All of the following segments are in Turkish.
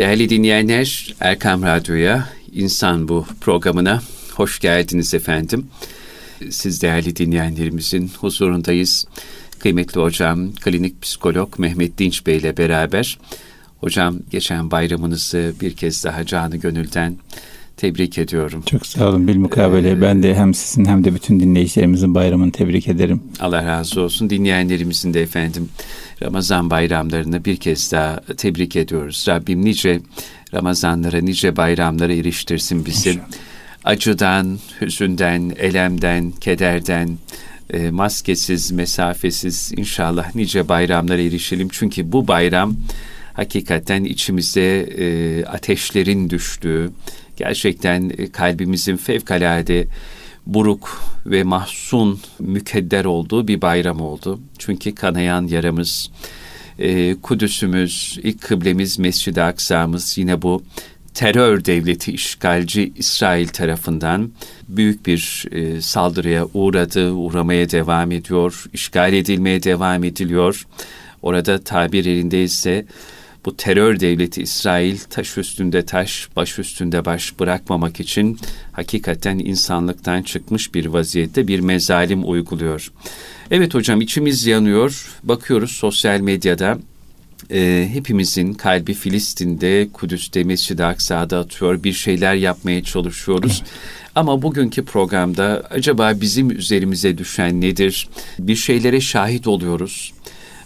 Değerli dinleyenler, Erkam Radyo'ya, İnsan Bu programına hoş geldiniz efendim. Siz değerli dinleyenlerimizin huzurundayız. Kıymetli hocam, klinik psikolog Mehmet Dinç Bey ile beraber. Hocam geçen bayramınızı bir kez daha canı gönülden tebrik ediyorum. Çok sağ olun bilmukabele. Ee, ben de hem sizin hem de bütün dinleyicilerimizin bayramını tebrik ederim. Allah razı olsun. Dinleyenlerimizin de efendim Ramazan bayramlarını bir kez daha tebrik ediyoruz. Rabbim nice Ramazanlara, nice bayramlara eriştirsin bizi. İnşallah. Acıdan, hüzünden, elemden, kederden, e, maskesiz, mesafesiz inşallah nice bayramlara erişelim. Çünkü bu bayram hakikaten içimize e, ateşlerin düştüğü, gerçekten e, kalbimizin fevkalade buruk ve mahzun, mükedder olduğu bir bayram oldu. Çünkü kanayan yaramız, e, Kudüs'ümüz, ilk kıblemiz Mescid-i Aksa'mız yine bu terör devleti işgalci İsrail tarafından büyük bir e, saldırıya uğradı, uğramaya devam ediyor, işgal edilmeye devam ediliyor. Orada tabir elindeyse bu terör devleti İsrail taş üstünde taş, baş üstünde baş bırakmamak için hakikaten insanlıktan çıkmış bir vaziyette bir mezalim uyguluyor. Evet hocam içimiz yanıyor. Bakıyoruz sosyal medyada e, hepimizin kalbi Filistin'de, Kudüs'te, Mescid-i Aksa'da atıyor. Bir şeyler yapmaya çalışıyoruz. Ama bugünkü programda acaba bizim üzerimize düşen nedir? Bir şeylere şahit oluyoruz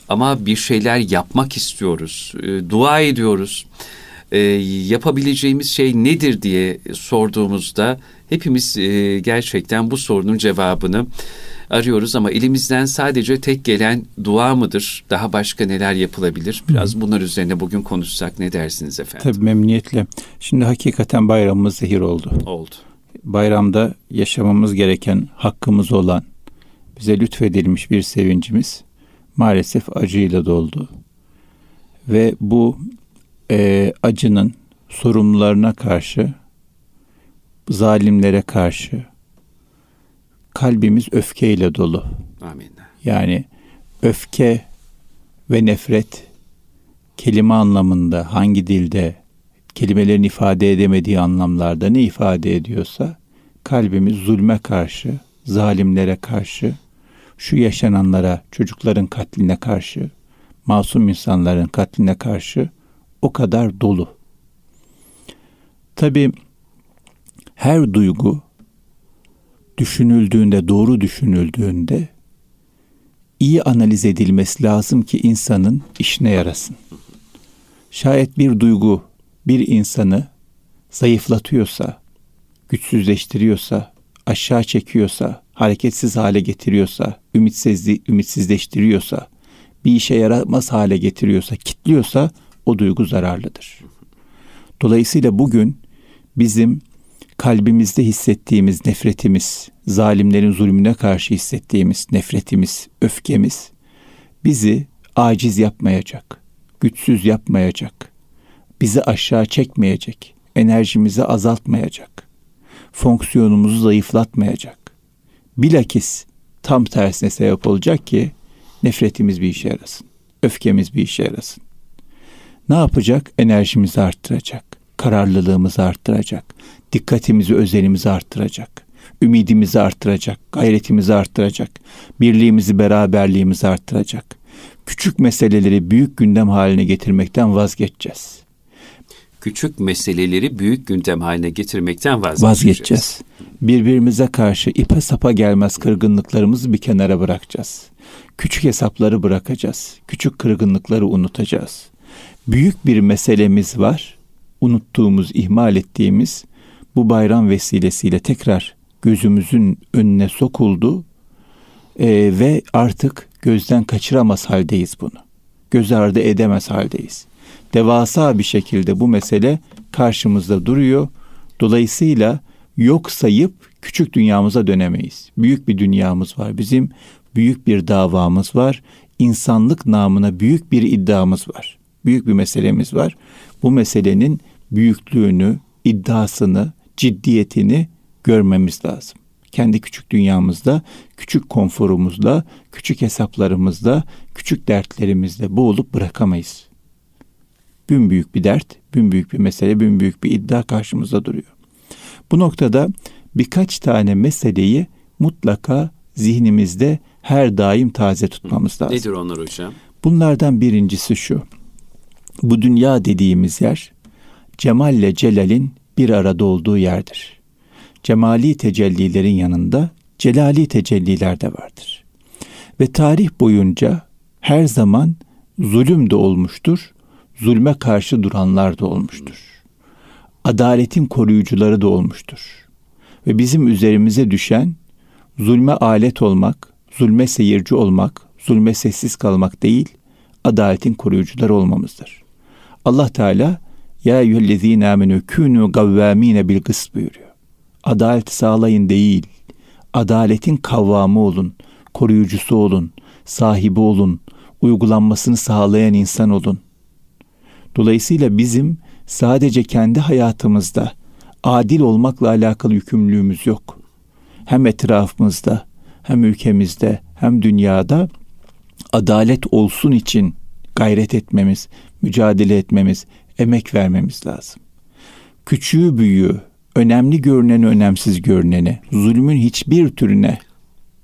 ama bir şeyler yapmak istiyoruz, e, dua ediyoruz. E, yapabileceğimiz şey nedir diye sorduğumuzda hepimiz e, gerçekten bu sorunun cevabını arıyoruz ama elimizden sadece tek gelen dua mıdır? Daha başka neler yapılabilir? Biraz bunlar üzerine bugün konuşsak ne dersiniz efendim? Tabii memnuniyetle. Şimdi hakikaten bayramımız zehir oldu. Oldu. Bayramda yaşamamız gereken hakkımız olan bize lütfedilmiş bir sevincimiz maalesef acıyla doldu. Ve bu e, acının sorumlularına karşı, zalimlere karşı kalbimiz öfkeyle dolu. Amin. Yani öfke ve nefret kelime anlamında hangi dilde kelimelerin ifade edemediği anlamlarda ne ifade ediyorsa kalbimiz zulme karşı, zalimlere karşı şu yaşananlara, çocukların katline karşı, masum insanların katline karşı o kadar dolu. Tabi her duygu düşünüldüğünde, doğru düşünüldüğünde iyi analiz edilmesi lazım ki insanın işine yarasın. Şayet bir duygu bir insanı zayıflatıyorsa, güçsüzleştiriyorsa, aşağı çekiyorsa, hareketsiz hale getiriyorsa, ümitsizli, ümitsizleştiriyorsa, bir işe yaramaz hale getiriyorsa, kitliyorsa o duygu zararlıdır. Dolayısıyla bugün bizim kalbimizde hissettiğimiz nefretimiz, zalimlerin zulmüne karşı hissettiğimiz nefretimiz, öfkemiz bizi aciz yapmayacak, güçsüz yapmayacak, bizi aşağı çekmeyecek, enerjimizi azaltmayacak, fonksiyonumuzu zayıflatmayacak. Bilakis tam tersine sebep olacak ki nefretimiz bir işe yarasın. Öfkemiz bir işe yarasın. Ne yapacak? Enerjimizi arttıracak. Kararlılığımızı arttıracak. Dikkatimizi, özenimizi arttıracak. Ümidimizi arttıracak. Gayretimizi arttıracak. Birliğimizi, beraberliğimizi arttıracak. Küçük meseleleri büyük gündem haline getirmekten vazgeçeceğiz küçük meseleleri büyük gündem haline getirmekten vazgeçeceğiz. Vazgeçeceğiz. Birbirimize karşı ipe sapa gelmez kırgınlıklarımızı bir kenara bırakacağız. Küçük hesapları bırakacağız. Küçük kırgınlıkları unutacağız. Büyük bir meselemiz var. Unuttuğumuz, ihmal ettiğimiz bu bayram vesilesiyle tekrar gözümüzün önüne sokuldu ee, ve artık gözden kaçıramaz haldeyiz bunu. Göz ardı edemez haldeyiz devasa bir şekilde bu mesele karşımızda duruyor. Dolayısıyla yok sayıp küçük dünyamıza dönemeyiz. Büyük bir dünyamız var bizim. Büyük bir davamız var. İnsanlık namına büyük bir iddiamız var. Büyük bir meselemiz var. Bu meselenin büyüklüğünü, iddiasını, ciddiyetini görmemiz lazım. Kendi küçük dünyamızda, küçük konforumuzda, küçük hesaplarımızda, küçük dertlerimizde boğulup bırakamayız. Büyük bir dert, büyük bir mesele, büyük bir iddia karşımızda duruyor. Bu noktada birkaç tane meseleyi mutlaka zihnimizde her daim taze tutmamız lazım. Nedir onlar hocam? Bunlardan birincisi şu. Bu dünya dediğimiz yer cemalle celalin bir arada olduğu yerdir. Cemali tecellilerin yanında celali tecelliler de vardır. Ve tarih boyunca her zaman zulüm de olmuştur, zulme karşı duranlar da olmuştur. Adaletin koruyucuları da olmuştur. Ve bizim üzerimize düşen zulme alet olmak, zulme seyirci olmak, zulme sessiz kalmak değil, adaletin koruyucuları olmamızdır. Allah Teala ya eyyühellezine amenü künü gavvamine bil kıst buyuruyor. Adaleti sağlayın değil, adaletin kavvamı olun, koruyucusu olun, sahibi olun, uygulanmasını sağlayan insan olun. Dolayısıyla bizim sadece kendi hayatımızda adil olmakla alakalı yükümlülüğümüz yok. Hem etrafımızda, hem ülkemizde, hem dünyada adalet olsun için gayret etmemiz, mücadele etmemiz, emek vermemiz lazım. Küçüğü büyüğü, önemli görüneni önemsiz görüneni, zulmün hiçbir türüne,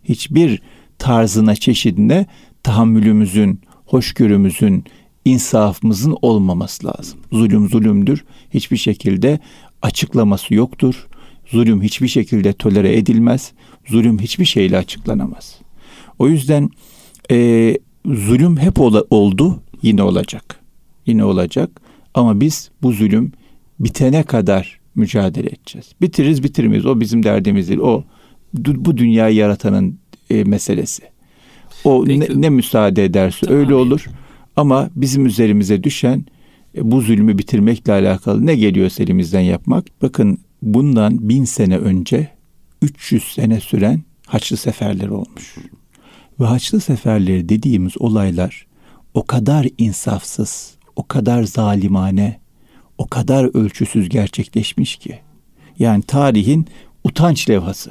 hiçbir tarzına, çeşidine tahammülümüzün, hoşgörümüzün, insafımızın olmaması lazım. Zulüm zulümdür. Hiçbir şekilde açıklaması yoktur. Zulüm hiçbir şekilde tolere edilmez. Zulüm hiçbir şeyle açıklanamaz. O yüzden e, zulüm hep ola, oldu, yine olacak. Yine olacak. Ama biz bu zulüm bitene kadar mücadele edeceğiz. Bitiririz bitirmeyiz. O bizim derdimiz değil. O bu dünyayı yaratanın e, meselesi. O ne, ne müsaade ederse tamam. öyle olur. Ama bizim üzerimize düşen e, bu zulmü bitirmekle alakalı ne geliyorsa elimizden yapmak. Bakın bundan bin sene önce 300 sene süren Haçlı seferleri olmuş. Ve Haçlı seferleri dediğimiz olaylar o kadar insafsız, o kadar zalimane, o kadar ölçüsüz gerçekleşmiş ki. Yani tarihin utanç levhası.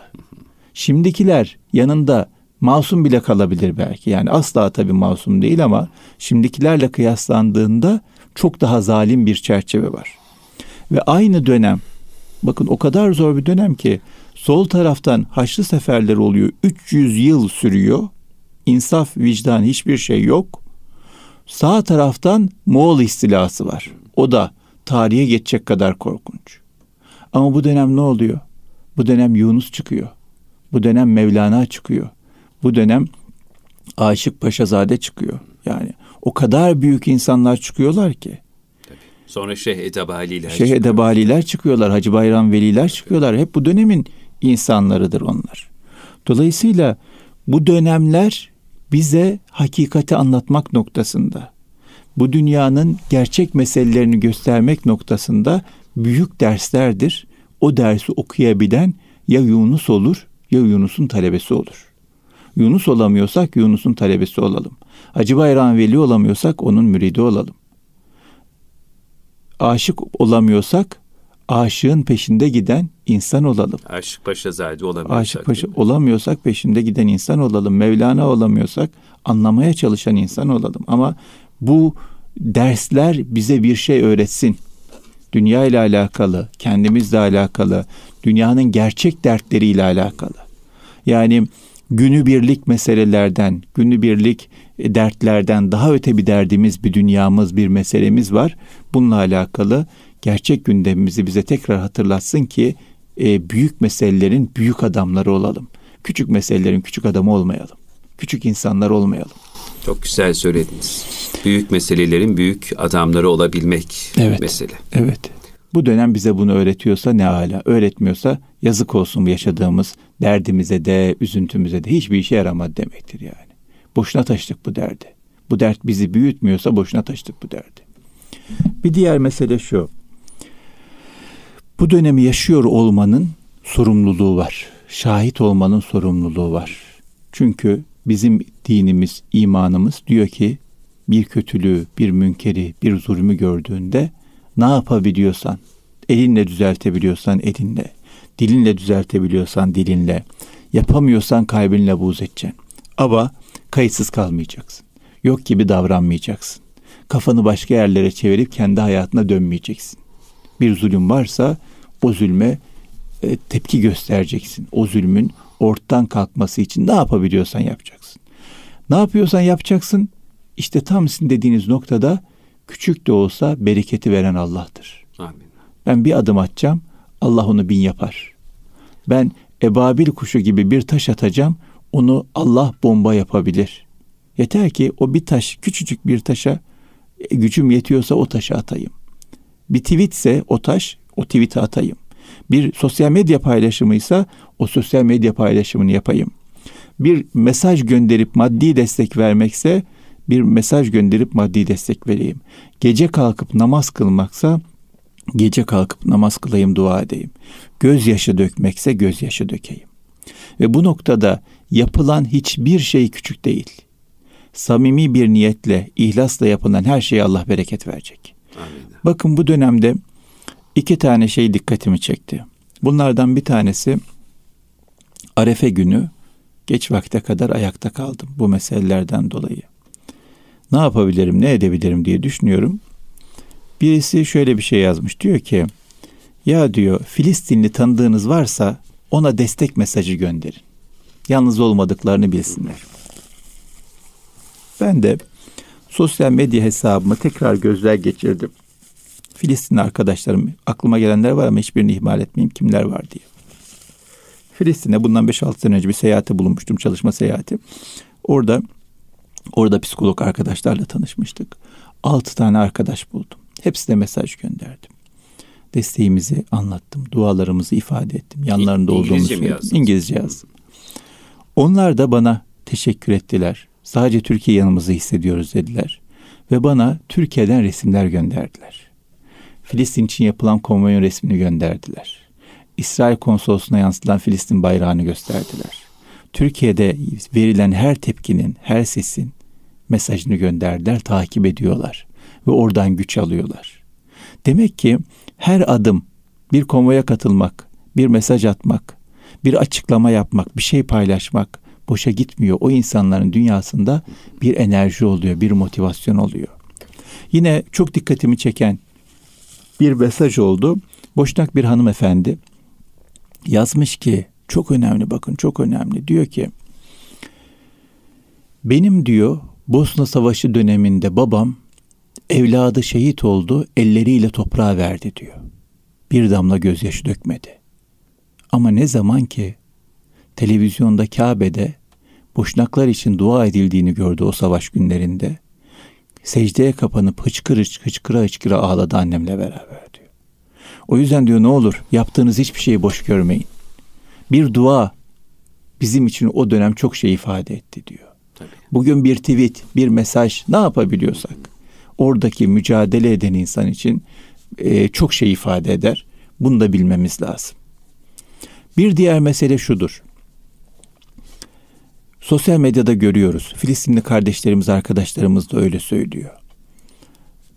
Şimdikiler yanında masum bile kalabilir belki. Yani asla tabii masum değil ama şimdikilerle kıyaslandığında çok daha zalim bir çerçeve var. Ve aynı dönem bakın o kadar zor bir dönem ki sol taraftan Haçlı seferler oluyor. 300 yıl sürüyor. İnsaf, vicdan hiçbir şey yok. Sağ taraftan Moğol istilası var. O da tarihe geçecek kadar korkunç. Ama bu dönem ne oluyor? Bu dönem Yunus çıkıyor. Bu dönem Mevlana çıkıyor. Bu dönem Aşık Paşazade çıkıyor. Yani o kadar büyük insanlar çıkıyorlar ki. Sonra Şeyh Edebaliler Şeyh Edebaliler çıkıyorlar. Hacı Bayram Veliler çıkıyorlar. Hep bu dönemin insanlarıdır onlar. Dolayısıyla bu dönemler bize hakikati anlatmak noktasında, bu dünyanın gerçek meselelerini göstermek noktasında büyük derslerdir. O dersi okuyabilen ya Yunus olur ya Yunus'un talebesi olur. Yunus olamıyorsak Yunus'un talebesi olalım. Hacı Bayram Veli olamıyorsak onun müridi olalım. Aşık olamıyorsak aşığın peşinde giden insan olalım. Aşık Paşazade olamıyorsak. Aşık Paşa olamıyorsak peşinde giden insan olalım. Mevlana olamıyorsak anlamaya çalışan insan olalım. Ama bu dersler bize bir şey öğretsin. Dünya ile alakalı, kendimizle alakalı, dünyanın gerçek dertleriyle alakalı. Yani günübirlik meselelerden, günübirlik e, dertlerden daha öte bir derdimiz, bir dünyamız, bir meselemiz var. Bununla alakalı gerçek gündemimizi bize tekrar hatırlatsın ki e, büyük meselelerin büyük adamları olalım. Küçük meselelerin küçük adamı olmayalım. Küçük insanlar olmayalım. Çok güzel söylediniz. Büyük meselelerin büyük adamları olabilmek evet, mesele. Evet. Bu dönem bize bunu öğretiyorsa ne hala, öğretmiyorsa yazık olsun bu yaşadığımız derdimize de, üzüntümüze de hiçbir işe yaramadı demektir yani. Boşuna taşıdık bu derdi. Bu dert bizi büyütmüyorsa boşuna taşıdık bu derdi. Bir diğer mesele şu. Bu dönemi yaşıyor olmanın sorumluluğu var. Şahit olmanın sorumluluğu var. Çünkü bizim dinimiz, imanımız diyor ki bir kötülüğü, bir münkeri, bir zulmü gördüğünde ne yapabiliyorsan, elinle düzeltebiliyorsan elinle, dilinle düzeltebiliyorsan dilinle, yapamıyorsan kalbinle buğz edeceksin. Ama kayıtsız kalmayacaksın. Yok gibi davranmayacaksın. kafanı başka yerlere çevirip kendi hayatına dönmeyeceksin. Bir zulüm varsa o zulme e, tepki göstereceksin. O zulmün ortadan kalkması için ne yapabiliyorsan yapacaksın. Ne yapıyorsan yapacaksın. İşte tam sizin dediğiniz noktada küçük de olsa bereketi veren Allah'tır. Amin. Ben bir adım atacağım. Allah onu bin yapar. Ben ebabil kuşu gibi bir taş atacağım. Onu Allah bomba yapabilir. Yeter ki o bir taş, küçücük bir taşa e, gücüm yetiyorsa o taşı atayım. Bir tweetse o taş, o tweet'i atayım. Bir sosyal medya paylaşımıysa o sosyal medya paylaşımını yapayım. Bir mesaj gönderip maddi destek vermekse bir mesaj gönderip maddi destek vereyim. Gece kalkıp namaz kılmaksa gece kalkıp namaz kılayım dua edeyim. Gözyaşı dökmekse gözyaşı dökeyim. Ve bu noktada yapılan hiçbir şey küçük değil. Samimi bir niyetle, ihlasla yapılan her şeye Allah bereket verecek. Amin. Bakın bu dönemde iki tane şey dikkatimi çekti. Bunlardan bir tanesi Arefe günü geç vakte kadar ayakta kaldım bu meselelerden dolayı. Ne yapabilirim, ne edebilirim diye düşünüyorum. Birisi şöyle bir şey yazmış. Diyor ki ya diyor Filistinli tanıdığınız varsa ona destek mesajı gönderin. Yalnız olmadıklarını bilsinler. Ben de sosyal medya hesabımı tekrar gözler geçirdim. Filistinli arkadaşlarım aklıma gelenler var ama hiçbirini ihmal etmeyeyim kimler var diye. Filistin'e bundan 5-6 sene önce bir seyahate bulunmuştum çalışma seyahati. Orada orada psikolog arkadaşlarla tanışmıştık. 6 tane arkadaş buldum. Hepsine mesaj gönderdim. Desteğimizi anlattım. Dualarımızı ifade ettim. Yanlarında İngilizce olduğumuzu söyledim. İngilizce yazdım. Onlar da bana teşekkür ettiler. Sadece Türkiye yanımızı hissediyoruz dediler. Ve bana Türkiye'den resimler gönderdiler. Filistin için yapılan konvoyun resmini gönderdiler. İsrail konsolosluğuna yansıtılan Filistin bayrağını gösterdiler. Türkiye'de verilen her tepkinin, her sesin mesajını gönderdiler, takip ediyorlar ve oradan güç alıyorlar. Demek ki her adım bir konvoya katılmak, bir mesaj atmak, bir açıklama yapmak, bir şey paylaşmak boşa gitmiyor. O insanların dünyasında bir enerji oluyor, bir motivasyon oluyor. Yine çok dikkatimi çeken bir mesaj oldu. Boşnak bir hanımefendi yazmış ki çok önemli bakın çok önemli diyor ki benim diyor Bosna Savaşı döneminde babam evladı şehit oldu elleriyle toprağa verdi diyor. Bir damla gözyaşı dökmedi. Ama ne zaman ki televizyonda Kabe'de boşnaklar için dua edildiğini gördü o savaş günlerinde. Secdeye kapanıp hıçkırı hıçkıra hıçkıra ağladı annemle beraber diyor. O yüzden diyor ne olur yaptığınız hiçbir şeyi boş görmeyin. Bir dua bizim için o dönem çok şey ifade etti diyor. Tabii. Bugün bir tweet, bir mesaj ne yapabiliyorsak oradaki mücadele eden insan için e, çok şey ifade eder. Bunu da bilmemiz lazım. Bir diğer mesele şudur. Sosyal medyada görüyoruz. Filistinli kardeşlerimiz, arkadaşlarımız da öyle söylüyor.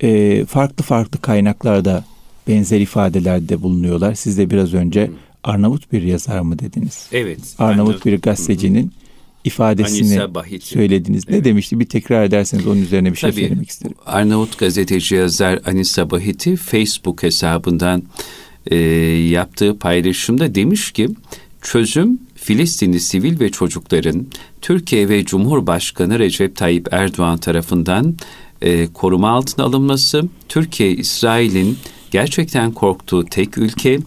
E, farklı farklı kaynaklarda benzer ifadelerde bulunuyorlar. Siz de biraz önce Arnavut bir yazar mı dediniz? Evet. Arnavut bir gazetecinin ifadesini söylediniz. Ne evet. demişti? Bir tekrar ederseniz onun üzerine bir şey Tabii, söylemek isterim. Arnavut gazeteci yazar Anisa Bahiti Facebook hesabından e, yaptığı paylaşımda demiş ki çözüm Filistinli sivil ve çocukların Türkiye ve Cumhurbaşkanı Recep Tayyip Erdoğan tarafından e, koruma altına alınması, Türkiye İsrail'in gerçekten korktuğu tek ülke,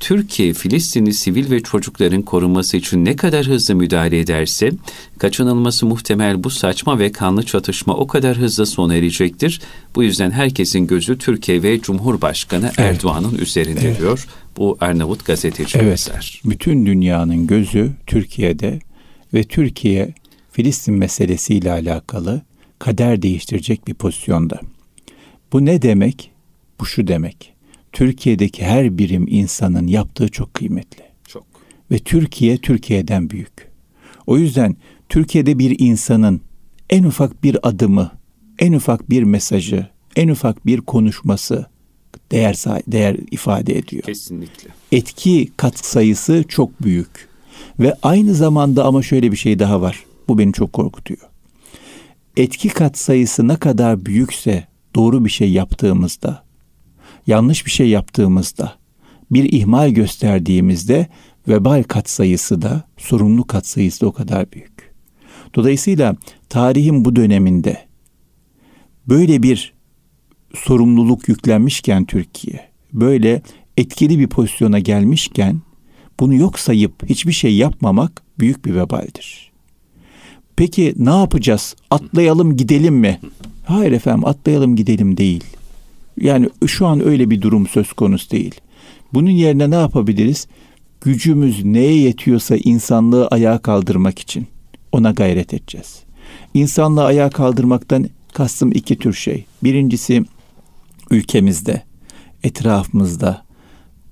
Türkiye Filistinli sivil ve çocukların korunması için ne kadar hızlı müdahale ederse kaçınılması muhtemel bu saçma ve kanlı çatışma o kadar hızlı sona erecektir. Bu yüzden herkesin gözü Türkiye ve Cumhurbaşkanı evet. Erdoğan'ın üzerinde evet. diyor. Bu Arnavut gazeteci evet. Eser. Bütün dünyanın gözü Türkiye'de ve Türkiye Filistin meselesiyle alakalı kader değiştirecek bir pozisyonda. Bu ne demek? Bu şu demek. Türkiye'deki her birim insanın yaptığı çok kıymetli. Çok. Ve Türkiye Türkiye'den büyük. O yüzden Türkiye'de bir insanın en ufak bir adımı, en ufak bir mesajı, en ufak bir konuşması değer değer ifade ediyor. Kesinlikle. Etki kat sayısı çok büyük. Ve aynı zamanda ama şöyle bir şey daha var. Bu beni çok korkutuyor. Etki kat sayısı ne kadar büyükse doğru bir şey yaptığımızda, yanlış bir şey yaptığımızda, bir ihmal gösterdiğimizde vebal katsayısı da, sorumlu katsayısı da o kadar büyük. Dolayısıyla tarihin bu döneminde böyle bir sorumluluk yüklenmişken Türkiye, böyle etkili bir pozisyona gelmişken bunu yok sayıp hiçbir şey yapmamak büyük bir vebaldir. Peki ne yapacağız? Atlayalım gidelim mi? Hayır efendim atlayalım gidelim değil. Yani şu an öyle bir durum söz konusu değil. Bunun yerine ne yapabiliriz? Gücümüz neye yetiyorsa insanlığı ayağa kaldırmak için ona gayret edeceğiz. İnsanlığı ayağa kaldırmaktan kastım iki tür şey. Birincisi ülkemizde, etrafımızda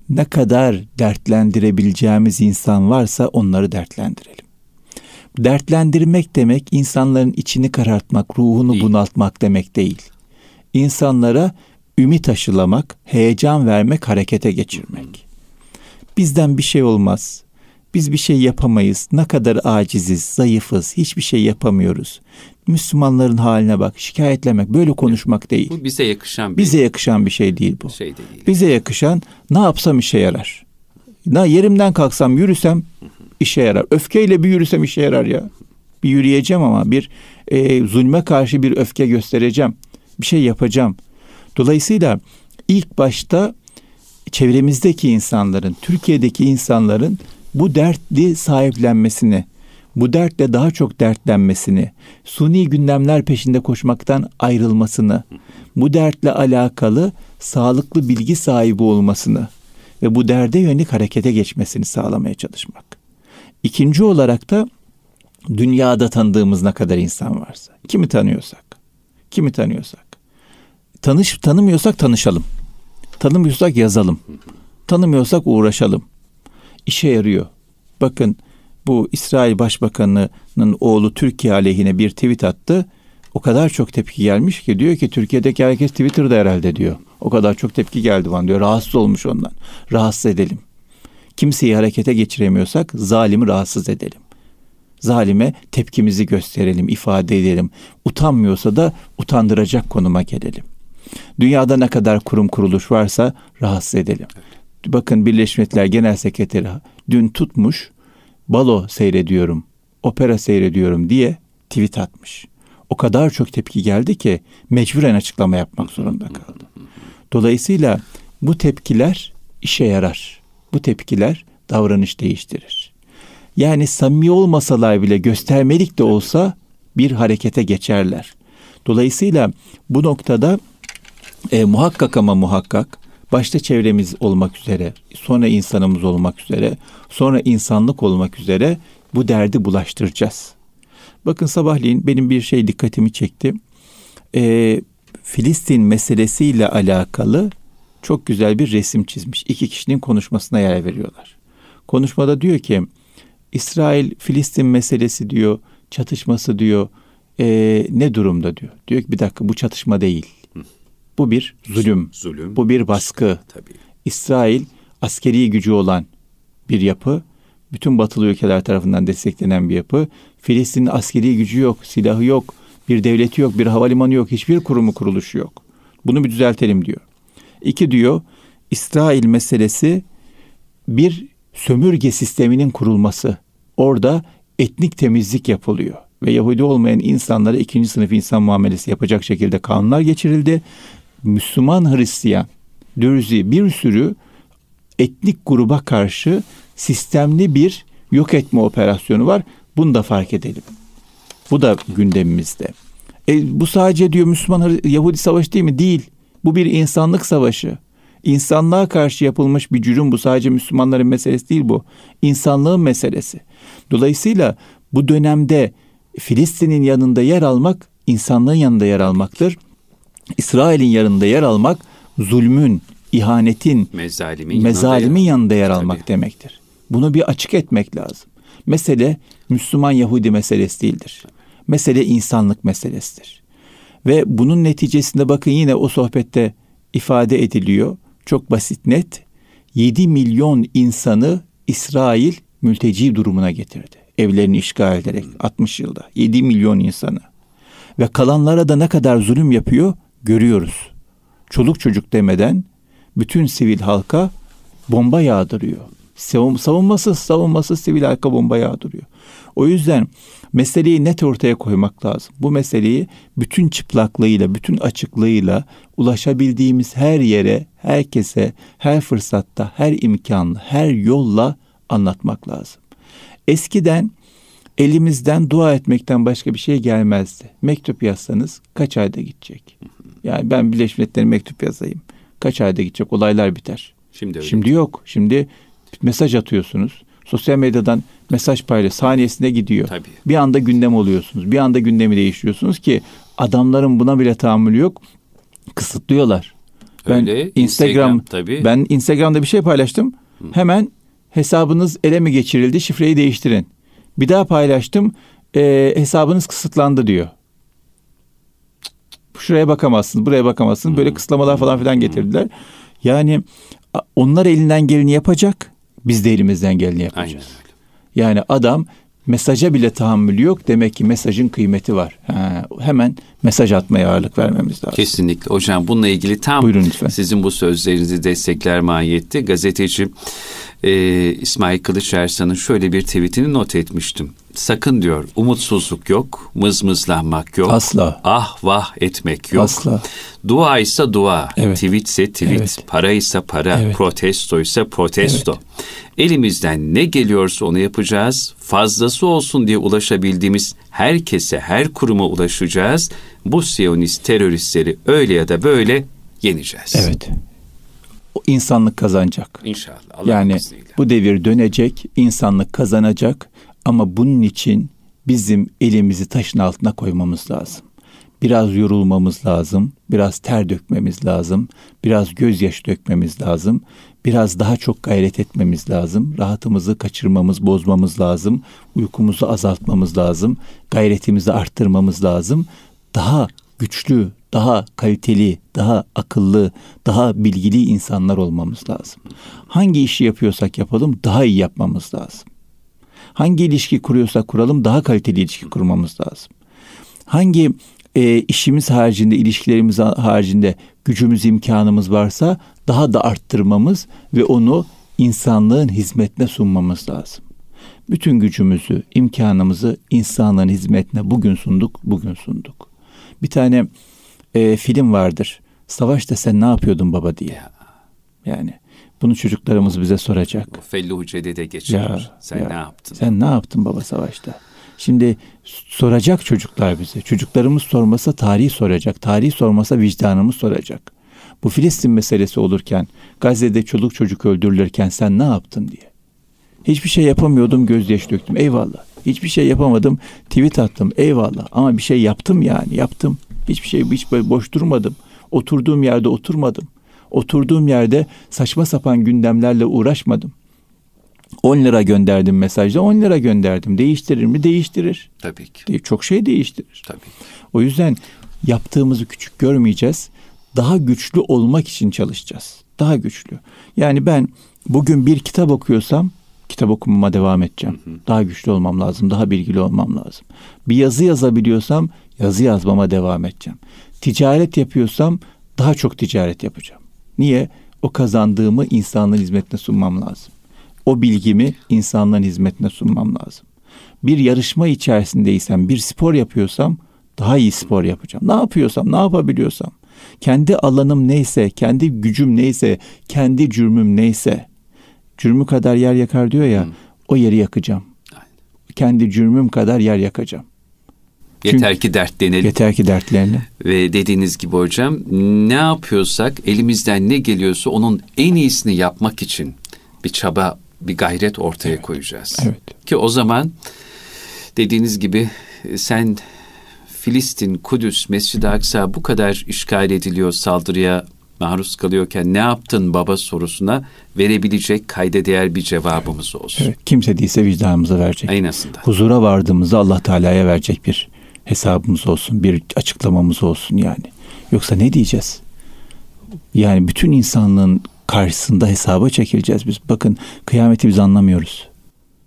ne kadar dertlendirebileceğimiz insan varsa onları dertlendirelim. Dertlendirmek demek insanların içini karartmak, ruhunu bunaltmak demek değil. İnsanlara ümit aşılamak, heyecan vermek, harekete geçirmek. Bizden bir şey olmaz. Biz bir şey yapamayız. Ne kadar aciziz, zayıfız, hiçbir şey yapamıyoruz. Müslümanların haline bak, şikayetlemek, böyle konuşmak değil. Bu bize yakışan bir Bize yakışan bir şey değil bu. Şey değil. Bize yakışan ne yapsam işe yarar. Ne yerimden kalksam, yürüsem işe yarar. Öfkeyle bir yürüsem işe yarar ya. Bir yürüyeceğim ama bir e, zulme karşı bir öfke göstereceğim. Bir şey yapacağım. Dolayısıyla ilk başta çevremizdeki insanların, Türkiye'deki insanların bu dertli sahiplenmesini, bu dertle daha çok dertlenmesini, suni gündemler peşinde koşmaktan ayrılmasını, bu dertle alakalı sağlıklı bilgi sahibi olmasını ve bu derde yönelik harekete geçmesini sağlamaya çalışmak. İkinci olarak da dünyada tanıdığımız ne kadar insan varsa, kimi tanıyorsak, kimi tanıyorsak, tanış tanımıyorsak tanışalım. Tanımıyorsak yazalım. Tanımıyorsak uğraşalım. İşe yarıyor. Bakın bu İsrail Başbakanı'nın oğlu Türkiye aleyhine bir tweet attı. O kadar çok tepki gelmiş ki diyor ki Türkiye'deki herkes Twitter'da herhalde diyor. O kadar çok tepki geldi bana diyor. Rahatsız olmuş ondan. Rahatsız edelim. Kimseyi harekete geçiremiyorsak zalimi rahatsız edelim. Zalime tepkimizi gösterelim, ifade edelim. Utanmıyorsa da utandıracak konuma gelelim. Dünyada ne kadar kurum kuruluş varsa rahatsız edelim. Bakın Birleşmiş Milletler Genel Sekreteri dün tutmuş balo seyrediyorum, opera seyrediyorum diye tweet atmış. O kadar çok tepki geldi ki mecburen açıklama yapmak zorunda kaldı. Dolayısıyla bu tepkiler işe yarar. Bu tepkiler davranış değiştirir. Yani samimi olmasalar bile göstermelik de olsa bir harekete geçerler. Dolayısıyla bu noktada e, muhakkak ama muhakkak başta çevremiz olmak üzere, sonra insanımız olmak üzere, sonra insanlık olmak üzere bu derdi bulaştıracağız. Bakın sabahleyin benim bir şey dikkatimi çekti. E, Filistin meselesiyle alakalı çok güzel bir resim çizmiş. İki kişinin konuşmasına yer veriyorlar. Konuşmada diyor ki İsrail Filistin meselesi diyor çatışması diyor e, ne durumda diyor. Diyor ki bir dakika bu çatışma değil. Bu bir zulüm. Zulüm. Bu bir baskı. Tabii. İsrail askeri gücü olan bir yapı. Bütün batılı ülkeler tarafından desteklenen bir yapı. Filistin'in askeri gücü yok, silahı yok, bir devleti yok, bir havalimanı yok, hiçbir kurumu kuruluşu yok. Bunu bir düzeltelim diyor. İki diyor, İsrail meselesi bir sömürge sisteminin kurulması. Orada etnik temizlik yapılıyor ve Yahudi olmayan insanlara ikinci sınıf insan muamelesi yapacak şekilde kanunlar geçirildi Müslüman Hristiyan, Dürzi bir sürü etnik gruba karşı sistemli bir yok etme operasyonu var. Bunu da fark edelim. Bu da gündemimizde. E, bu sadece diyor Müslüman Yahudi savaşı değil mi? Değil. Bu bir insanlık savaşı. İnsanlığa karşı yapılmış bir cürüm bu. Sadece Müslümanların meselesi değil bu. İnsanlığın meselesi. Dolayısıyla bu dönemde Filistin'in yanında yer almak insanlığın yanında yer almaktır. İsrail'in yanında yer almak zulmün, ihanetin, mezalimin, mezalimin yanında, yanında yer almak Tabii. demektir. Bunu bir açık etmek lazım. Mesele Müslüman Yahudi meselesi değildir. Mesele insanlık meselesidir. Ve bunun neticesinde bakın yine o sohbette ifade ediliyor. Çok basit net. 7 milyon insanı İsrail mülteci durumuna getirdi. Evlerini işgal ederek 60 yılda 7 milyon insanı. Ve kalanlara da ne kadar zulüm yapıyor? Görüyoruz. Çoluk çocuk demeden bütün sivil halka bomba yağdırıyor. Savun, savunmasız savunmasız sivil halka bomba yağdırıyor. O yüzden meseleyi net ortaya koymak lazım. Bu meseleyi bütün çıplaklığıyla, bütün açıklığıyla ulaşabildiğimiz her yere, herkese, her fırsatta, her imkanla, her yolla anlatmak lazım. Eskiden elimizden dua etmekten başka bir şey gelmezdi. Mektup yazsanız kaç ayda gidecek? Yani ben Birleşmiş Milletler'e mektup yazayım. Kaç ayda gidecek? Olaylar biter. Şimdi öyle. Şimdi yok. Şimdi mesaj atıyorsunuz. Sosyal medyadan mesaj paylaş saniyesinde gidiyor. Tabii. Bir anda gündem oluyorsunuz. Bir anda gündemi değiştiriyorsunuz ki adamların buna bile tahammülü yok. Kısıtlıyorlar. Ben Öyle, Instagram, Instagram tabii. ben Instagram'da bir şey paylaştım. Hemen hesabınız ele mi geçirildi? Şifreyi değiştirin. Bir daha paylaştım. e, hesabınız kısıtlandı diyor. Şuraya bakamazsın, buraya bakamazsın. Böyle kısıtlamalar falan filan getirdiler. Yani onlar elinden geleni yapacak. Biz de elimizden geleni yapacağız. Aynen. Yani adam mesaja bile tahammülü yok. Demek ki mesajın kıymeti var. Ha, hemen mesaj atmaya ağırlık vermemiz lazım. Kesinlikle. Hocam bununla ilgili tam Buyurun lütfen. sizin bu sözlerinizi destekler mahiyette gazeteci e, İsmail Kılıç Ersan'ın şöyle bir tweetini not etmiştim. Sakın diyor umutsuzluk yok, mızmızlanmak yok. Asla. Ah vah etmek yok. Asla. Dua ise dua, Evet. tweet ise tweet, Evet. para ise para, Evet. protesto ise protesto. Elimizden ne geliyorsa onu yapacağız. Fazlası olsun diye ulaşabildiğimiz herkese, her kuruma ulaşacağız. Bu siyonist teröristleri öyle ya da böyle yeneceğiz. Evet. O insanlık kazanacak. İnşallah. Allah'ın Yani bu devir dönecek, insanlık kazanacak ama bunun için bizim elimizi taşın altına koymamız lazım. Biraz yorulmamız lazım, biraz ter dökmemiz lazım, biraz gözyaşı dökmemiz lazım, biraz daha çok gayret etmemiz lazım, rahatımızı kaçırmamız, bozmamız lazım, uykumuzu azaltmamız lazım, gayretimizi arttırmamız lazım. Daha güçlü, daha kaliteli, daha akıllı, daha bilgili insanlar olmamız lazım. Hangi işi yapıyorsak yapalım daha iyi yapmamız lazım. Hangi ilişki kuruyorsak kuralım daha kaliteli ilişki kurmamız lazım. Hangi e, işimiz haricinde, ilişkilerimiz haricinde gücümüz, imkanımız varsa daha da arttırmamız ve onu insanlığın hizmetine sunmamız lazım. Bütün gücümüzü, imkanımızı insanlığın hizmetine bugün sunduk, bugün sunduk. Bir tane e, film vardır. Savaşta sen ne yapıyordun baba diye. Ya. Yani bunu çocuklarımız bize soracak. O Felluhu Cedede geçer. Ya, Sen ya. ne yaptın? Sen ne yaptın baba savaşta? Şimdi soracak çocuklar bize. Çocuklarımız sormasa tarihi soracak. Tarihi sormasa vicdanımız soracak. Bu Filistin meselesi olurken, Gazze'de çoluk çocuk öldürülürken sen ne yaptın diye. Hiçbir şey yapamıyordum, gözyaşı döktüm. Eyvallah. Hiçbir şey yapamadım, tweet attım. Eyvallah. Ama bir şey yaptım yani, yaptım. Hiçbir şey hiç böyle boş durmadım. Oturduğum yerde oturmadım. Oturduğum yerde saçma sapan gündemlerle uğraşmadım. 10 lira gönderdim mesajda 10 lira gönderdim. Değiştirir mi? Değiştirir. Tabii ki. De- Çok şey değiştirir. Tabii. O yüzden yaptığımızı küçük görmeyeceğiz. Daha güçlü olmak için çalışacağız. Daha güçlü. Yani ben bugün bir kitap okuyorsam kitap okumama devam edeceğim. Daha güçlü olmam lazım. Daha bilgili olmam lazım. Bir yazı yazabiliyorsam yazı yazmama devam edeceğim. Ticaret yapıyorsam daha çok ticaret yapacağım. Niye? O kazandığımı insanlığın hizmetine sunmam lazım. O bilgimi insanlığın hizmetine sunmam lazım. Bir yarışma içerisindeysem, bir spor yapıyorsam daha iyi spor yapacağım. Ne yapıyorsam, ne yapabiliyorsam, kendi alanım neyse, kendi gücüm neyse, kendi cürmüm neyse, cürmü kadar yer yakar diyor ya, o yeri yakacağım. Aynen. Kendi cürmüm kadar yer yakacağım. Yeter ki dertlenelim. Yeter ki dertlerini. Ve dediğiniz gibi hocam ne yapıyorsak elimizden ne geliyorsa onun en iyisini yapmak için bir çaba, bir gayret ortaya koyacağız. Evet. Ki o zaman dediğiniz gibi e, sen Filistin, Kudüs, Mescid-i Aksa bu kadar işgal ediliyor, saldırıya maruz kalıyorken ne yaptın baba sorusuna verebilecek kayda değer bir cevabımız olsun. Evet. Kimse değilse vicdanımıza verecek. En azından. Huzura vardığımızda Allah Teala'ya verecek bir hesabımız olsun, bir açıklamamız olsun yani. Yoksa ne diyeceğiz? Yani bütün insanlığın karşısında hesaba çekileceğiz biz. Bakın kıyameti biz anlamıyoruz.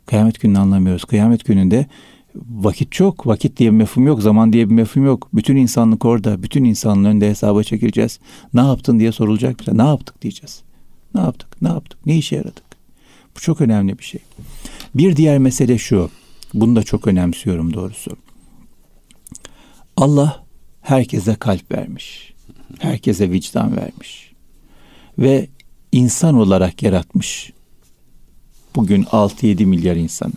Kıyamet gününü anlamıyoruz. Kıyamet gününde Vakit çok, vakit diye bir mefhum yok, zaman diye bir mefhum yok. Bütün insanlık orada, bütün insanlığın önünde hesaba çekileceğiz. Ne yaptın diye sorulacak bize. Ne yaptık diyeceğiz. Ne yaptık, ne yaptık, ne işe yaradık? Bu çok önemli bir şey. Bir diğer mesele şu, bunu da çok önemsiyorum doğrusu. Allah herkese kalp vermiş. Herkese vicdan vermiş. Ve insan olarak yaratmış. Bugün 6-7 milyar insanı.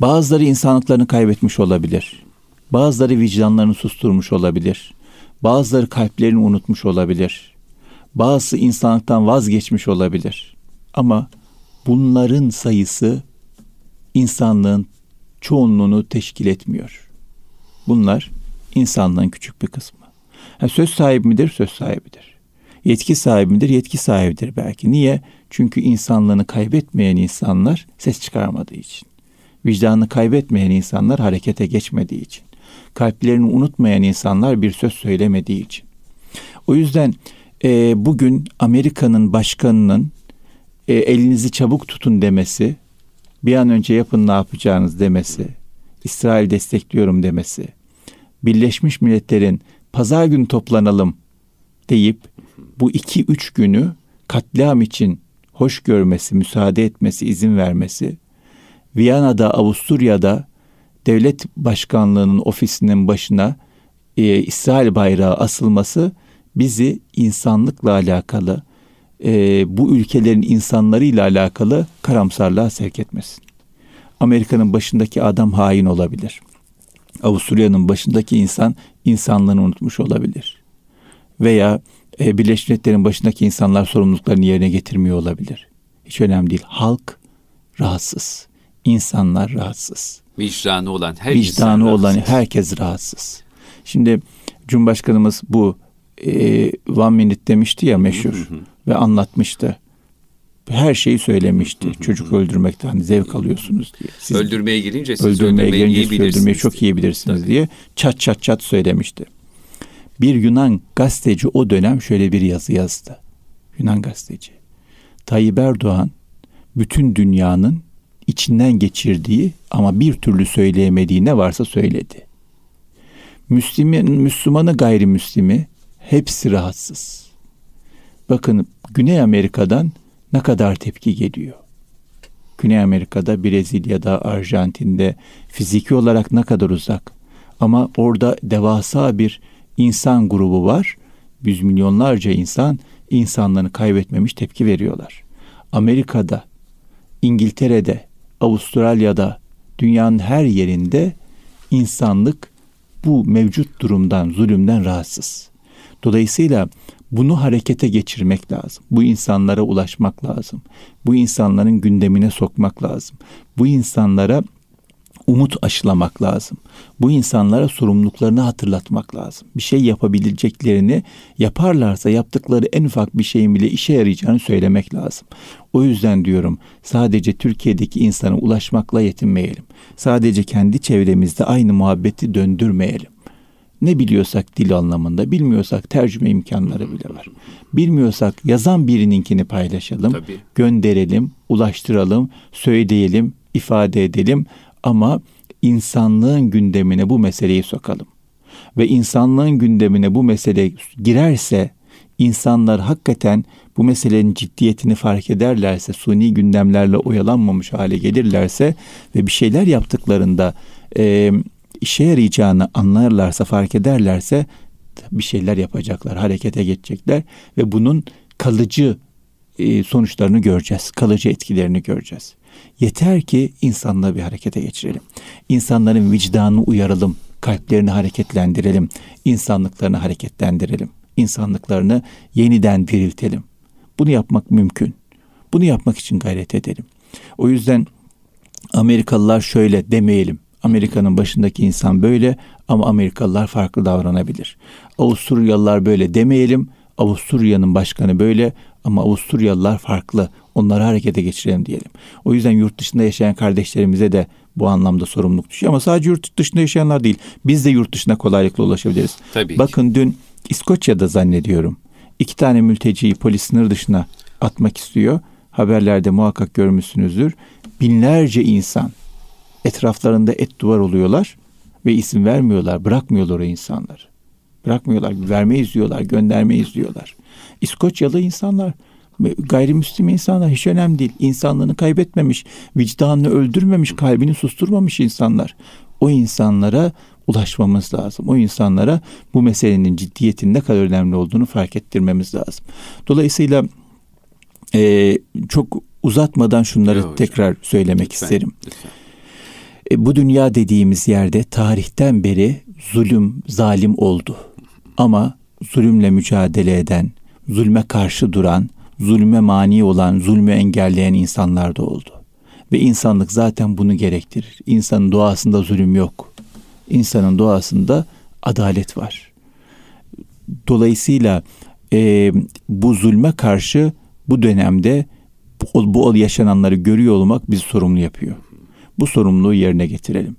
Bazıları insanlıklarını kaybetmiş olabilir. Bazıları vicdanlarını susturmuş olabilir. Bazıları kalplerini unutmuş olabilir. Bazısı insanlıktan vazgeçmiş olabilir. Ama bunların sayısı insanlığın çoğunluğunu teşkil etmiyor. Bunlar insanlığın küçük bir kısmı. Yani söz sahibi midir? Söz sahibidir. Yetki sahibi midir? Yetki sahibidir belki. Niye? Çünkü insanlığını kaybetmeyen insanlar ses çıkarmadığı için. Vicdanını kaybetmeyen insanlar harekete geçmediği için. Kalplerini unutmayan insanlar bir söz söylemediği için. O yüzden e, bugün Amerika'nın başkanının e, elinizi çabuk tutun demesi, bir an önce yapın ne yapacağınız demesi, İsrail destekliyorum demesi, Birleşmiş Milletler'in pazar günü toplanalım deyip bu iki üç günü katliam için hoş görmesi, müsaade etmesi, izin vermesi, Viyana'da, Avusturya'da devlet başkanlığının ofisinin başına e, İsrail bayrağı asılması bizi insanlıkla alakalı, e, bu ülkelerin insanlarıyla alakalı karamsarlığa sevk etmesin. Amerika'nın başındaki adam hain olabilir. Avusturya'nın başındaki insan insanlığını unutmuş olabilir. Veya e, Birleşmiş Milletler'in başındaki insanlar sorumluluklarını yerine getirmiyor olabilir. Hiç önemli değil. Halk rahatsız. İnsanlar rahatsız. Vicdanı olan her Vicdanı insan olan rahatsız. herkes rahatsız. Şimdi Cumhurbaşkanımız bu e, one minute demişti ya meşhur ve anlatmıştı. Her şeyi söylemişti. Çocuk öldürmekten zevk alıyorsunuz diye. Siz öldürmeye girince siz öldürmeye öldürmeyi gelince iyi bilirsiniz. öldürmeyi çok iyi bilirsiniz Tabii. diye çat çat çat söylemişti. Bir Yunan gazeteci o dönem şöyle bir yazı yazdı. Yunan gazeteci. Tayyip Erdoğan bütün dünyanın içinden geçirdiği ama bir türlü söyleyemediği ne varsa söyledi. Müslüman, Müslümanı gayrimüslimi hepsi rahatsız. Bakın Güney Amerika'dan ne kadar tepki geliyor. Güney Amerika'da, Brezilya'da, Arjantin'de fiziki olarak ne kadar uzak. Ama orada devasa bir insan grubu var. Yüz milyonlarca insan insanlarını kaybetmemiş tepki veriyorlar. Amerika'da, İngiltere'de, Avustralya'da, dünyanın her yerinde insanlık bu mevcut durumdan, zulümden rahatsız. Dolayısıyla bunu harekete geçirmek lazım. Bu insanlara ulaşmak lazım. Bu insanların gündemine sokmak lazım. Bu insanlara umut aşılamak lazım. Bu insanlara sorumluluklarını hatırlatmak lazım. Bir şey yapabileceklerini yaparlarsa yaptıkları en ufak bir şeyin bile işe yarayacağını söylemek lazım. O yüzden diyorum sadece Türkiye'deki insana ulaşmakla yetinmeyelim. Sadece kendi çevremizde aynı muhabbeti döndürmeyelim. Ne biliyorsak dil anlamında, bilmiyorsak tercüme imkanları bile var. Bilmiyorsak yazan birininkini paylaşalım, Tabii. gönderelim, ulaştıralım, söyleyelim, ifade edelim ama insanlığın gündemine bu meseleyi sokalım. Ve insanlığın gündemine bu mesele girerse insanlar hakikaten bu meselenin ciddiyetini fark ederlerse, suni gündemlerle oyalanmamış hale gelirlerse ve bir şeyler yaptıklarında e, işe yarayacağını anlarlarsa, fark ederlerse bir şeyler yapacaklar, harekete geçecekler ve bunun kalıcı e, sonuçlarını göreceğiz, kalıcı etkilerini göreceğiz. Yeter ki insanları bir harekete geçirelim. İnsanların vicdanını uyaralım, kalplerini hareketlendirelim, insanlıklarını hareketlendirelim, insanlıklarını yeniden diriltelim. Bunu yapmak mümkün. Bunu yapmak için gayret edelim. O yüzden Amerikalılar şöyle demeyelim. Amerika'nın başındaki insan böyle ama Amerikalılar farklı davranabilir. Avusturyalılar böyle demeyelim. Avusturya'nın başkanı böyle ama Avusturyalılar farklı. Onları harekete geçirelim diyelim. O yüzden yurt dışında yaşayan kardeşlerimize de bu anlamda sorumluluk düşüyor. Ama sadece yurt dışında yaşayanlar değil. Biz de yurt dışına kolaylıkla ulaşabiliriz. Tabii. Bakın dün İskoçya'da zannediyorum. iki tane mülteciyi polis sınır dışına atmak istiyor. Haberlerde muhakkak görmüşsünüzdür. Binlerce insan Etraflarında et duvar oluyorlar ve isim vermiyorlar, bırakmıyorlar o insanları. Bırakmıyorlar, vermeyiz diyorlar, göndermeyiz diyorlar. İskoçyalı insanlar, gayrimüslim insanlar hiç önemli değil. İnsanlığını kaybetmemiş, vicdanını öldürmemiş, kalbini susturmamış insanlar. O insanlara ulaşmamız lazım. O insanlara bu meselenin ciddiyetinin ne kadar önemli olduğunu fark ettirmemiz lazım. Dolayısıyla e, çok uzatmadan şunları Yok, tekrar söylemek lütfen, isterim. Lütfen. E, bu dünya dediğimiz yerde tarihten beri zulüm, zalim oldu. Ama zulümle mücadele eden, zulme karşı duran, zulme mani olan, zulmü engelleyen insanlar da oldu. Ve insanlık zaten bunu gerektirir. İnsanın doğasında zulüm yok. İnsanın doğasında adalet var. Dolayısıyla e, bu zulme karşı bu dönemde bu, bu yaşananları görüyor olmak bizi sorumlu yapıyor. Bu sorumluluğu yerine getirelim.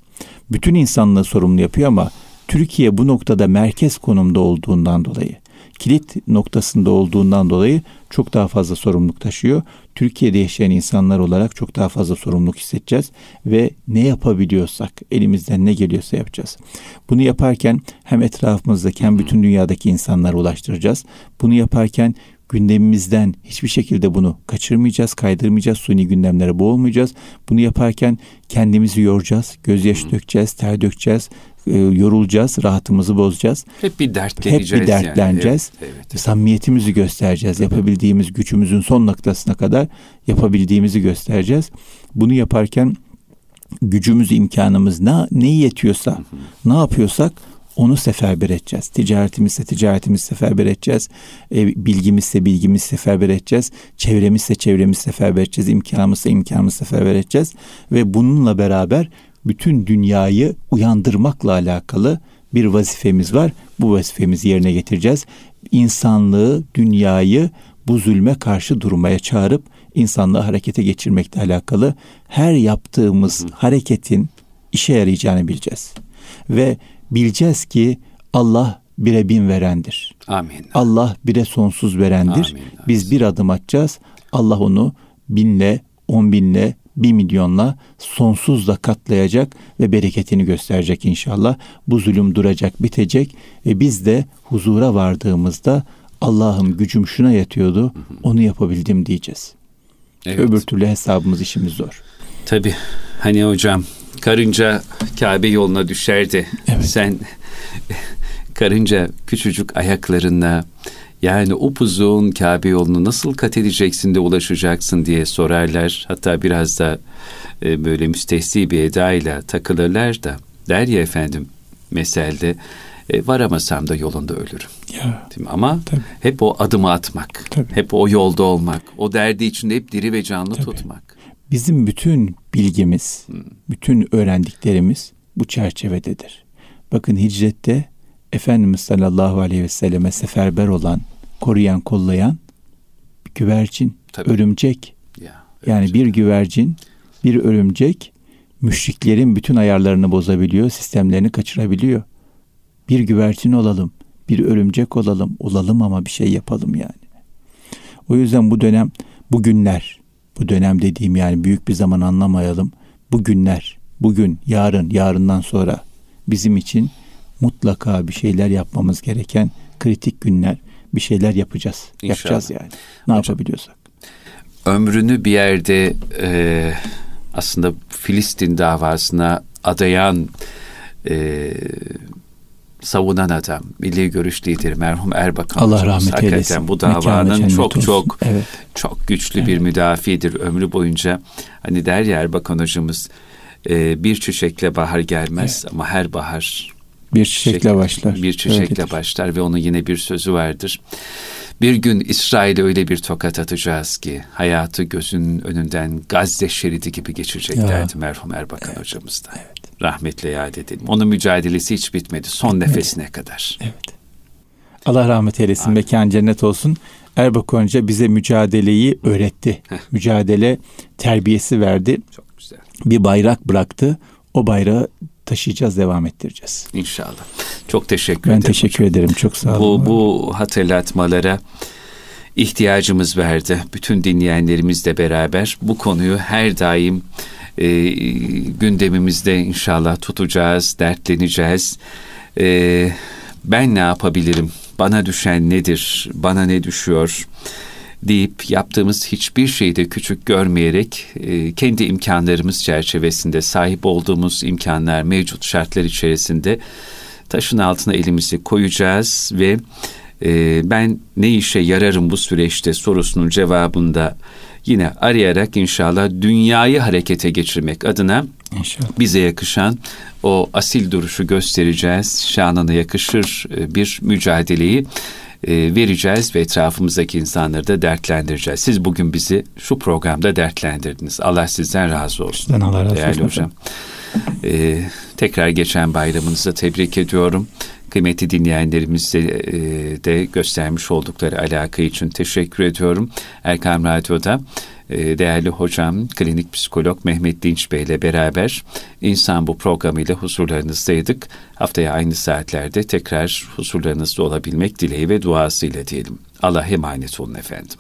Bütün insanlığı sorumlu yapıyor ama Türkiye bu noktada merkez konumda olduğundan dolayı, kilit noktasında olduğundan dolayı çok daha fazla sorumluluk taşıyor. Türkiye'de yaşayan insanlar olarak çok daha fazla sorumluluk hissedeceğiz ve ne yapabiliyorsak elimizden ne geliyorsa yapacağız. Bunu yaparken hem etrafımızdaki hem bütün dünyadaki insanlara ulaştıracağız. Bunu yaparken gündemimizden hiçbir şekilde bunu kaçırmayacağız, kaydırmayacağız, suni gündemlere boğulmayacağız. Bunu yaparken kendimizi yoracağız, gözyaşı dökeceğiz, ter dökeceğiz, e, yorulacağız, rahatımızı bozacağız. Hep bir dertleneceğiz. Hep bir dertleneceğiz. Yani. Evet, evet. Samimiyetimizi göstereceğiz. Yapabildiğimiz gücümüzün son noktasına kadar yapabildiğimizi göstereceğiz. Bunu yaparken gücümüz, imkanımız ne, ne yetiyorsa, ne yapıyorsak onu seferber edeceğiz. Ticaretimizse ticaretimizi seferber edeceğiz. E, bilgimizse bilgimizi seferber edeceğiz. Çevremizse çevremizi seferber edeceğiz. İmkanımızsa imkanımızı seferber edeceğiz. Ve bununla beraber bütün dünyayı uyandırmakla alakalı bir vazifemiz var. Bu vazifemizi yerine getireceğiz. İnsanlığı, dünyayı bu zulme karşı durmaya çağırıp insanlığı harekete geçirmekle alakalı her yaptığımız hareketin işe yarayacağını bileceğiz. Ve bileceğiz ki Allah bire bin verendir. Amin. Allah bire sonsuz verendir. Amin. Biz bir adım atacağız. Allah onu binle, on binle, bir milyonla sonsuzla katlayacak ve bereketini gösterecek inşallah. Bu zulüm duracak, bitecek ve biz de huzura vardığımızda Allah'ım gücüm şuna yatıyordu, onu yapabildim diyeceğiz. Evet. Öbür türlü hesabımız işimiz zor. Tabi hani hocam karınca Kabe yoluna düşerdi. Evet. Sen karınca küçücük ayaklarına yani upuzun Kabe yolunu nasıl kat edeceksin de ulaşacaksın diye sorarlar. Hatta biraz da e, böyle müstehsi bir edayla takılırlar da der ya efendim meselde e, varamasam da yolunda ölürüm. Ya, Değil mi? Ama tabii. hep o adımı atmak, tabii. hep o yolda olmak, o derdi içinde hep diri ve canlı tabii. tutmak. Bizim bütün bilgimiz, bütün öğrendiklerimiz bu çerçevededir. Bakın hicrette Efendimiz sallallahu aleyhi ve selleme seferber olan, koruyan, kollayan bir güvercin, Tabii. örümcek. Ya, örümcek. Yani bir güvercin, bir örümcek müşriklerin bütün ayarlarını bozabiliyor, sistemlerini kaçırabiliyor. Bir güvercin olalım, bir örümcek olalım, olalım ama bir şey yapalım yani. O yüzden bu dönem, bu günler, bu dönem dediğim yani büyük bir zaman anlamayalım. Bu günler, bugün, yarın, yarından sonra bizim için mutlaka bir şeyler yapmamız gereken kritik günler. Bir şeyler yapacağız. İnşallah. Yapacağız yani. Ne Hocam, yapabiliyorsak. Ömrünü bir yerde e, aslında Filistin davasına adayan e, savunan adam, milli görüş lideri merhum Erbakan Allah rahmet hakikaten eylesin. bu davanın çok olsun. çok evet. çok güçlü evet. bir müdafidir ömrü boyunca. Hani der ya Erbakan hocamız e, bir çiçekle bahar gelmez evet. ama her bahar bir çiçekle çiçek, başlar. Bir çiçekle Öyledir. başlar ve onun yine bir sözü vardır. Bir gün İsrail'e öyle bir tokat atacağız ki hayatı gözünün önünden Gazze şeridi gibi geçeceklerdi ya. merhum Erbakan evet. hocamız da. Evet. Rahmetle yad edelim. Onun mücadelesi hiç bitmedi. Son bitmedi. nefesine kadar. Evet. Allah rahmet eylesin. Mekan cennet olsun. Erbakan Hoca bize mücadeleyi öğretti. Heh. Mücadele terbiyesi verdi. Çok güzel. Bir bayrak bıraktı. O bayrağı taşıyacağız, devam ettireceğiz. İnşallah. Çok teşekkür ben ederim. Ben teşekkür hocam. ederim. Çok sağ olun. Bu, bu hatırlatmalara ihtiyacımız vardı. Bütün dinleyenlerimizle beraber bu konuyu her daim e, gündemimizde inşallah tutacağız, dertleneceğiz. E, ben ne yapabilirim? Bana düşen nedir? Bana ne düşüyor? Deyip yaptığımız hiçbir şeyi de küçük görmeyerek e, kendi imkanlarımız çerçevesinde sahip olduğumuz imkanlar mevcut şartlar içerisinde taşın altına elimizi koyacağız ve e, ben ne işe yararım bu süreçte sorusunun cevabında yine arayarak inşallah dünyayı harekete geçirmek adına İnşallah. bize yakışan o asil duruşu göstereceğiz. Şanına yakışır e, bir mücadeleyi e, vereceğiz ve etrafımızdaki insanları da dertlendireceğiz. Siz bugün bizi şu programda dertlendirdiniz. Allah sizden razı olsun. Sizden Allah razı Değerli olsun. hocam. Ee, tekrar geçen bayramınızı tebrik ediyorum. Kıymetli dinleyenlerimize e, de göstermiş oldukları alaka için teşekkür ediyorum. Erkam Radyo'da e, değerli hocam klinik psikolog Mehmet Dinç Bey ile beraber insan bu programıyla huzurlarınızdaydık. Haftaya aynı saatlerde tekrar huzurlarınızda olabilmek dileği ve duasıyla diyelim. Allah emanet olun efendim.